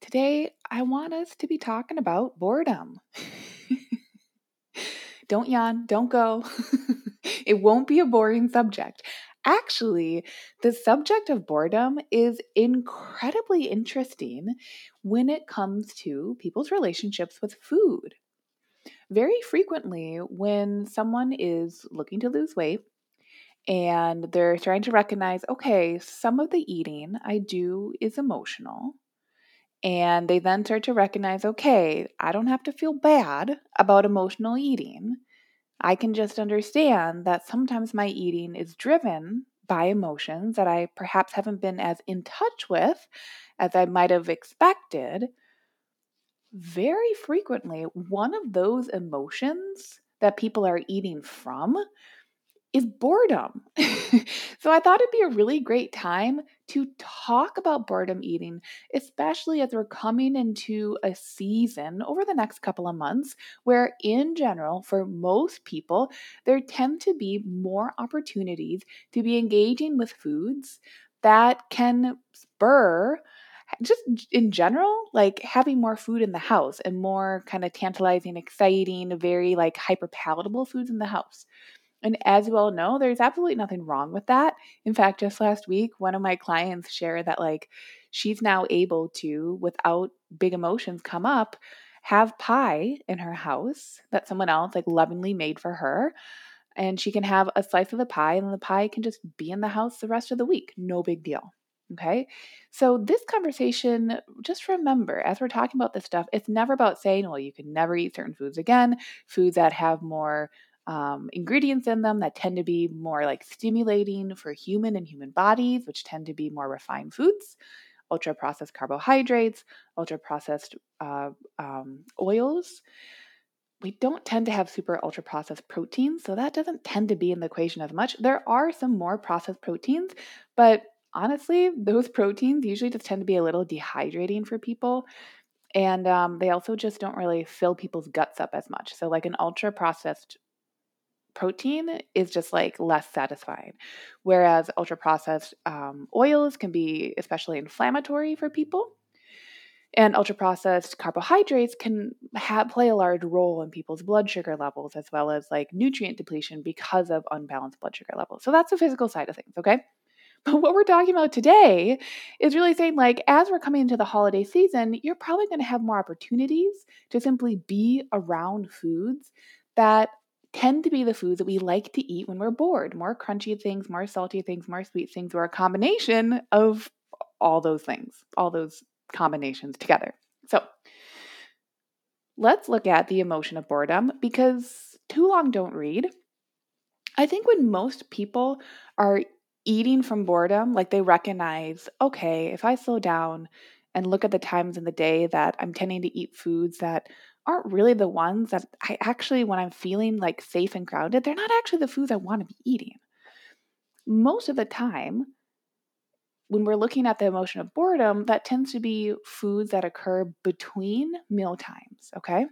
Today, I want us to be talking about boredom. don't yawn, don't go. it won't be a boring subject. Actually, the subject of boredom is incredibly interesting when it comes to people's relationships with food. Very frequently, when someone is looking to lose weight and they're trying to recognize, okay, some of the eating I do is emotional and they then start to recognize okay, I don't have to feel bad about emotional eating. I can just understand that sometimes my eating is driven by emotions that I perhaps haven't been as in touch with as I might have expected. Very frequently, one of those emotions that people are eating from is boredom. so I thought it'd be a really great time to talk about boredom eating, especially as we're coming into a season over the next couple of months where, in general, for most people, there tend to be more opportunities to be engaging with foods that can spur just in general, like having more food in the house and more kind of tantalizing, exciting, very like hyper palatable foods in the house. And as you all know, there's absolutely nothing wrong with that. In fact, just last week, one of my clients shared that, like, she's now able to, without big emotions come up, have pie in her house that someone else, like, lovingly made for her. And she can have a slice of the pie, and the pie can just be in the house the rest of the week. No big deal. Okay. So, this conversation, just remember as we're talking about this stuff, it's never about saying, well, you can never eat certain foods again, foods that have more um, ingredients in them that tend to be more like stimulating for human and human bodies, which tend to be more refined foods, ultra processed carbohydrates, ultra processed uh, um, oils. We don't tend to have super ultra processed proteins, so that doesn't tend to be in the equation as much. There are some more processed proteins, but honestly, those proteins usually just tend to be a little dehydrating for people. And um, they also just don't really fill people's guts up as much. So, like an ultra processed protein is just like less satisfying. Whereas ultra processed um, oils can be especially inflammatory for people. And ultra processed carbohydrates can have, play a large role in people's blood sugar levels as well as like nutrient depletion because of unbalanced blood sugar levels. So that's the physical side of things, okay? But what we're talking about today is really saying, like, as we're coming into the holiday season, you're probably going to have more opportunities to simply be around foods that tend to be the foods that we like to eat when we're bored more crunchy things, more salty things, more sweet things, or a combination of all those things, all those combinations together. So let's look at the emotion of boredom because too long don't read. I think when most people are eating from boredom, like they recognize, okay, if I slow down and look at the times in the day that I'm tending to eat foods that aren't really the ones that I actually, when I'm feeling like safe and grounded, they're not actually the foods I want to be eating. Most of the time, when we're looking at the emotion of boredom, that tends to be foods that occur between meal times, okay?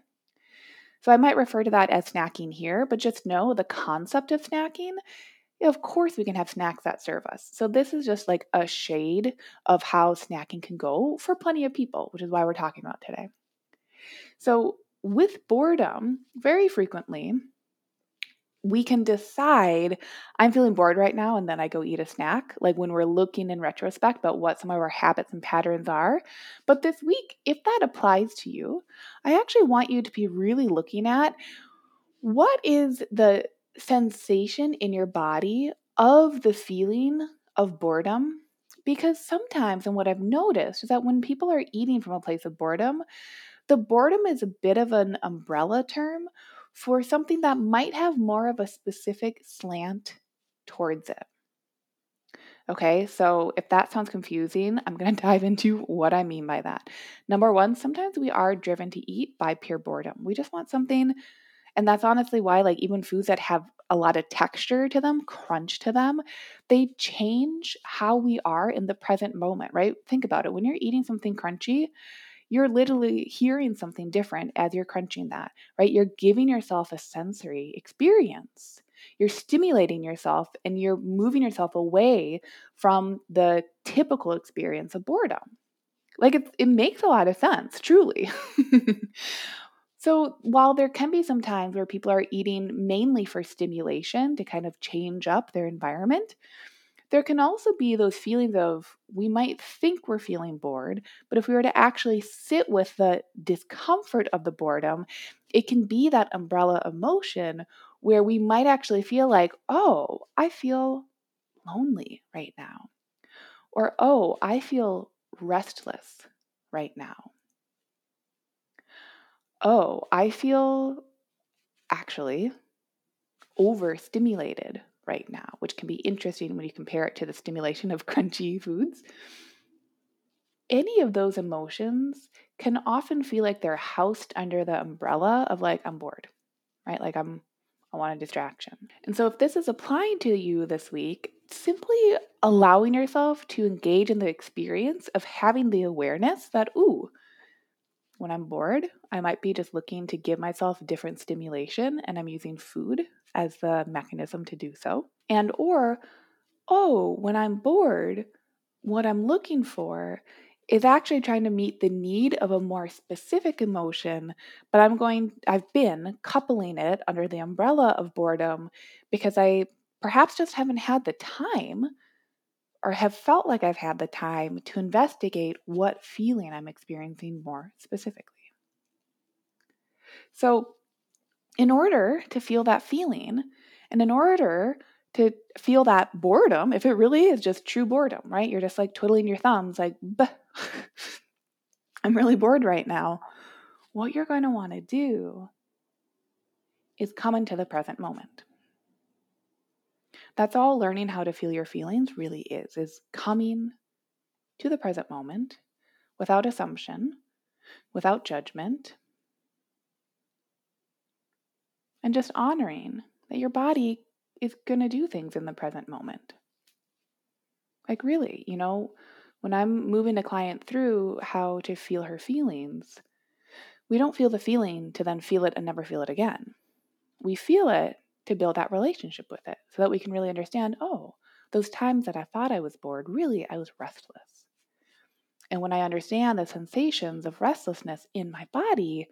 So I might refer to that as snacking here, but just know the concept of snacking. Of course, we can have snacks that serve us. So, this is just like a shade of how snacking can go for plenty of people, which is why we're talking about today. So, with boredom, very frequently, we can decide I'm feeling bored right now, and then I go eat a snack, like when we're looking in retrospect about what some of our habits and patterns are. But this week, if that applies to you, I actually want you to be really looking at what is the sensation in your body of the feeling of boredom. Because sometimes, and what I've noticed is that when people are eating from a place of boredom, the boredom is a bit of an umbrella term for something that might have more of a specific slant towards it. Okay, so if that sounds confusing, I'm going to dive into what I mean by that. Number one, sometimes we are driven to eat by pure boredom. We just want something, and that's honestly why, like, even foods that have a lot of texture to them, crunch to them, they change how we are in the present moment, right? Think about it. When you're eating something crunchy, you're literally hearing something different as you're crunching that, right? You're giving yourself a sensory experience. You're stimulating yourself and you're moving yourself away from the typical experience of boredom. Like it, it makes a lot of sense, truly. so, while there can be some times where people are eating mainly for stimulation to kind of change up their environment, there can also be those feelings of we might think we're feeling bored, but if we were to actually sit with the discomfort of the boredom, it can be that umbrella emotion where we might actually feel like, oh, I feel lonely right now. Or, oh, I feel restless right now. Oh, I feel actually overstimulated right now, which can be interesting when you compare it to the stimulation of crunchy foods. Any of those emotions can often feel like they're housed under the umbrella of like, I'm bored, right? Like, I'm, I want a distraction. And so, if this is applying to you this week, simply allowing yourself to engage in the experience of having the awareness that, ooh, when I'm bored, I might be just looking to give myself different stimulation and I'm using food as the mechanism to do so. And or, oh, when I'm bored, what I'm looking for is actually trying to meet the need of a more specific emotion, but I'm going, I've been coupling it under the umbrella of boredom because I perhaps just haven't had the time or have felt like I've had the time to investigate what feeling I'm experiencing more specifically. So, in order to feel that feeling, and in order to feel that boredom, if it really is just true boredom, right? You're just like twiddling your thumbs, like, I'm really bored right now. What you're going to want to do is come into the present moment. That's all learning how to feel your feelings really is, is coming to the present moment without assumption, without judgment, and just honoring that your body is going to do things in the present moment. Like, really, you know, when I'm moving a client through how to feel her feelings, we don't feel the feeling to then feel it and never feel it again. We feel it to build that relationship with it so that we can really understand oh, those times that I thought I was bored, really I was restless. And when I understand the sensations of restlessness in my body,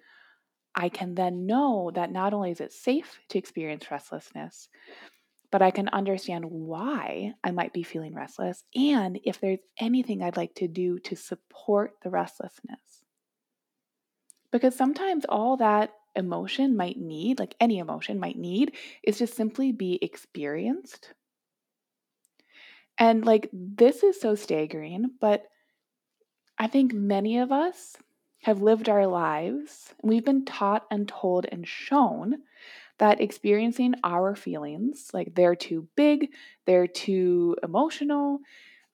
I can then know that not only is it safe to experience restlessness, but I can understand why I might be feeling restless and if there's anything I'd like to do to support the restlessness. Because sometimes all that emotion might need, like any emotion might need, is to simply be experienced. And like this is so staggering, but I think many of us have lived our lives, we've been taught and told and shown that experiencing our feelings, like they're too big, they're too emotional,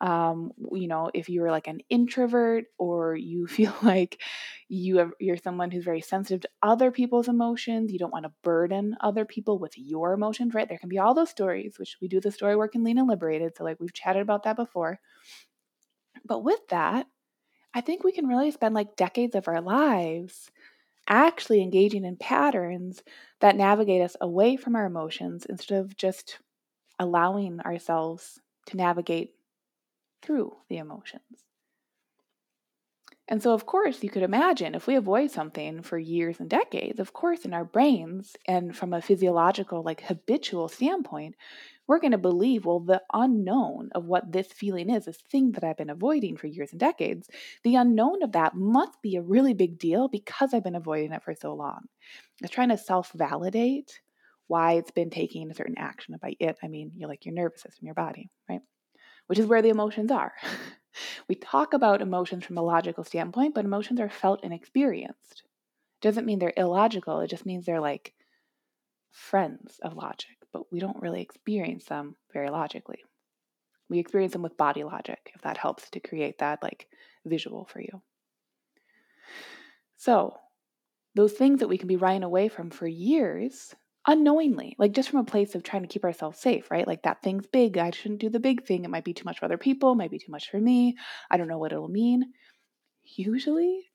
um, you know, if you're like an introvert or you feel like you have, you're someone who's very sensitive to other people's emotions, you don't want to burden other people with your emotions, right? There can be all those stories, which we do the story work in Lean and Liberated. So, like, we've chatted about that before. But with that, I think we can really spend like decades of our lives actually engaging in patterns that navigate us away from our emotions instead of just allowing ourselves to navigate through the emotions. And so, of course, you could imagine if we avoid something for years and decades, of course, in our brains and from a physiological, like habitual standpoint, we're going to believe, well, the unknown of what this feeling is, this thing that I've been avoiding for years and decades, the unknown of that must be a really big deal because I've been avoiding it for so long. It's trying to self validate why it's been taking a certain action. By it, I mean you're like your nervous system, your body, right? which is where the emotions are. we talk about emotions from a logical standpoint, but emotions are felt and experienced. It doesn't mean they're illogical, it just means they're like friends of logic, but we don't really experience them very logically. We experience them with body logic, if that helps to create that like visual for you. So, those things that we can be running away from for years unknowingly, like just from a place of trying to keep ourselves safe, right? Like that thing's big. I shouldn't do the big thing. It might be too much for other people, might be too much for me. I don't know what it'll mean. Usually,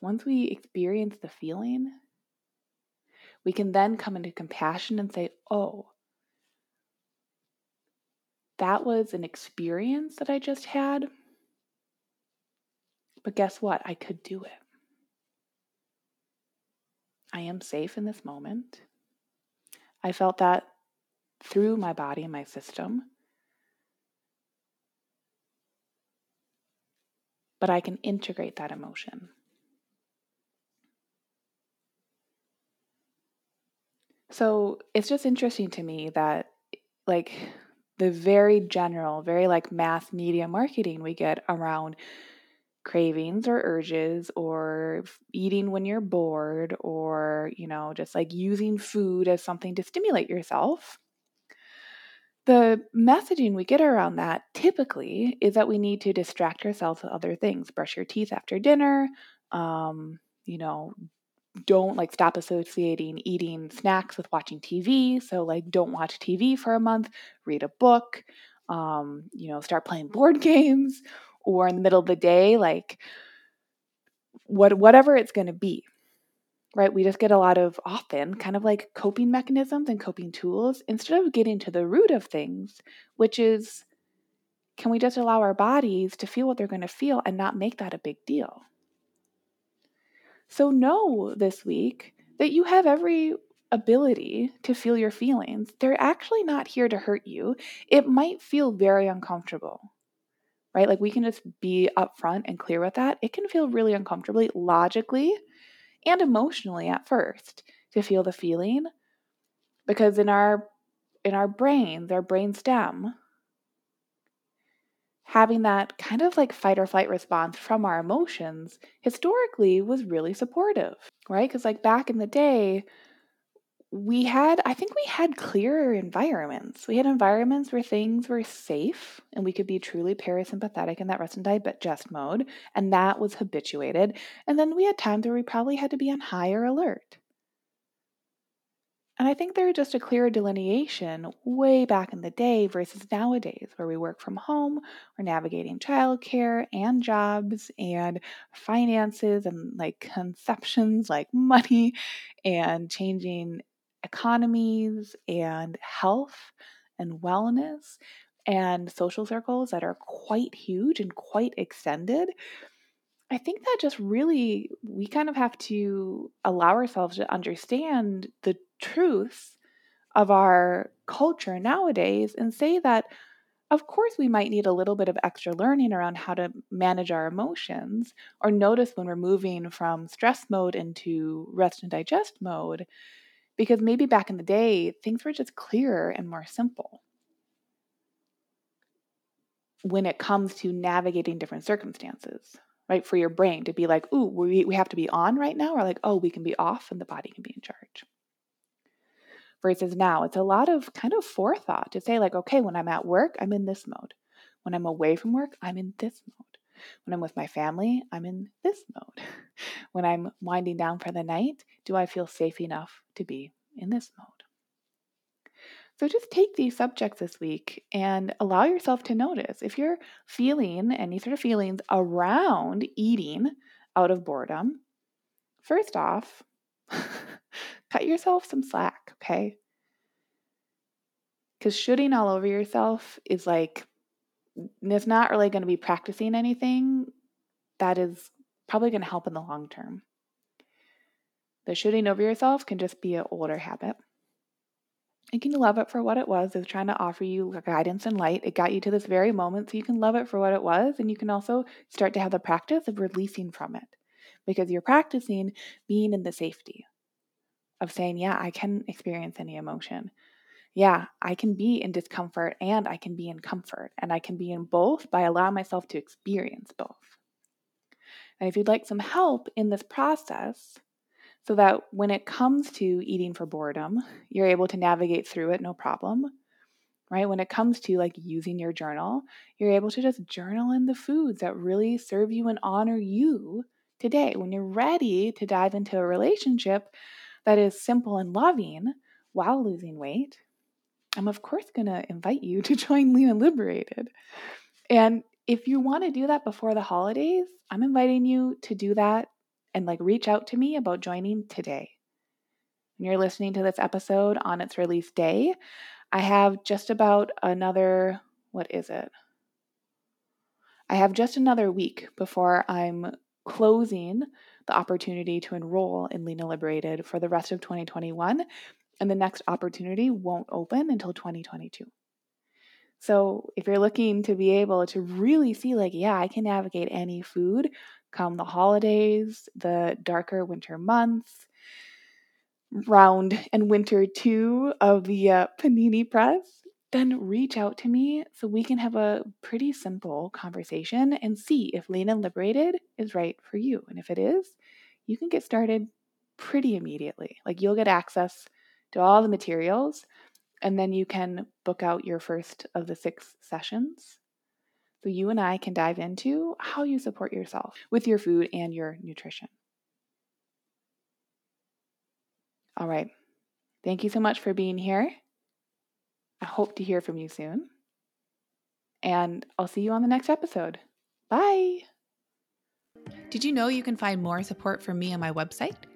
once we experience the feeling, we can then come into compassion and say, oh, that was an experience that I just had. But guess what? I could do it. I am safe in this moment. I felt that through my body and my system. But I can integrate that emotion. So it's just interesting to me that, like, the very general, very like mass media marketing we get around cravings or urges or eating when you're bored or, you know, just like using food as something to stimulate yourself. The messaging we get around that typically is that we need to distract ourselves with other things. Brush your teeth after dinner, um, you know, don't like stop associating eating snacks with watching TV. So, like, don't watch TV for a month, read a book, um, you know, start playing board games or in the middle of the day, like what whatever it's going to be. Right? We just get a lot of often kind of like coping mechanisms and coping tools instead of getting to the root of things, which is can we just allow our bodies to feel what they're going to feel and not make that a big deal? So, know this week that you have every ability to feel your feelings. They're actually not here to hurt you. It might feel very uncomfortable right? Like we can just be upfront and clear with that. It can feel really uncomfortably, logically and emotionally at first to feel the feeling because in our in our brains, our brain stem, having that kind of like fight or flight response from our emotions historically was really supportive, right? Because like back in the day, we had, I think we had clearer environments. We had environments where things were safe and we could be truly parasympathetic in that rest and digest mode, and that was habituated. And then we had times where we probably had to be on higher alert. And I think there's just a clearer delineation way back in the day versus nowadays, where we work from home, we're navigating childcare and jobs and finances and like conceptions like money and changing economies and health and wellness and social circles that are quite huge and quite extended. I think that just really, we kind of have to allow ourselves to understand the truth of our culture nowadays and say that, of course, we might need a little bit of extra learning around how to manage our emotions or notice when we're moving from stress mode into rest and digest mode because maybe back in the day, things were just clearer and more simple when it comes to navigating different circumstances, right? For your brain to be like, ooh, we, we have to be on right now, or like, oh, we can be off and the body can be in charge. Versus now, it's a lot of kind of forethought to say, like, okay, when I'm at work, I'm in this mode. When I'm away from work, I'm in this mode. When I'm with my family, I'm in this mode. When I'm winding down for the night, do I feel safe enough to be in this mode? So just take these subjects this week and allow yourself to notice if you're feeling any sort of feelings around eating out of boredom. First off, cut yourself some slack, okay? Because shooting all over yourself is like it's not really going to be practicing anything that is probably going to help in the long term. The shooting over yourself can just be an older habit. You can love it for what it was. It's trying to offer you guidance and light. It got you to this very moment, so you can love it for what it was. And you can also start to have the practice of releasing from it because you're practicing being in the safety of saying, Yeah, I can experience any emotion yeah, I can be in discomfort and I can be in comfort, and I can be in both by allowing myself to experience both. And if you'd like some help in this process, so that when it comes to eating for boredom, you're able to navigate through it no problem, right? When it comes to like using your journal, you're able to just journal in the foods that really serve you and honor you today. When you're ready to dive into a relationship that is simple and loving while losing weight, I'm of course going to invite you to join Lean and Liberated. And if you want to do that before the holidays, I'm inviting you to do that and like reach out to me about joining today. When you're listening to this episode on its release day, I have just about another, what is it? I have just another week before I'm closing the opportunity to enroll in Lean and Liberated for the rest of 2021. And the next opportunity won't open until 2022. So if you're looking to be able to really see, like, yeah, I can navigate any food come the holidays, the darker winter months, round and winter two of the uh, Panini Press, then reach out to me so we can have a pretty simple conversation and see if Lean and Liberated is right for you. And if it is, you can get started pretty immediately. Like you'll get access to all the materials and then you can book out your first of the six sessions. So you and I can dive into how you support yourself with your food and your nutrition. All right. Thank you so much for being here. I hope to hear from you soon. And I'll see you on the next episode. Bye. Did you know you can find more support from me on my website?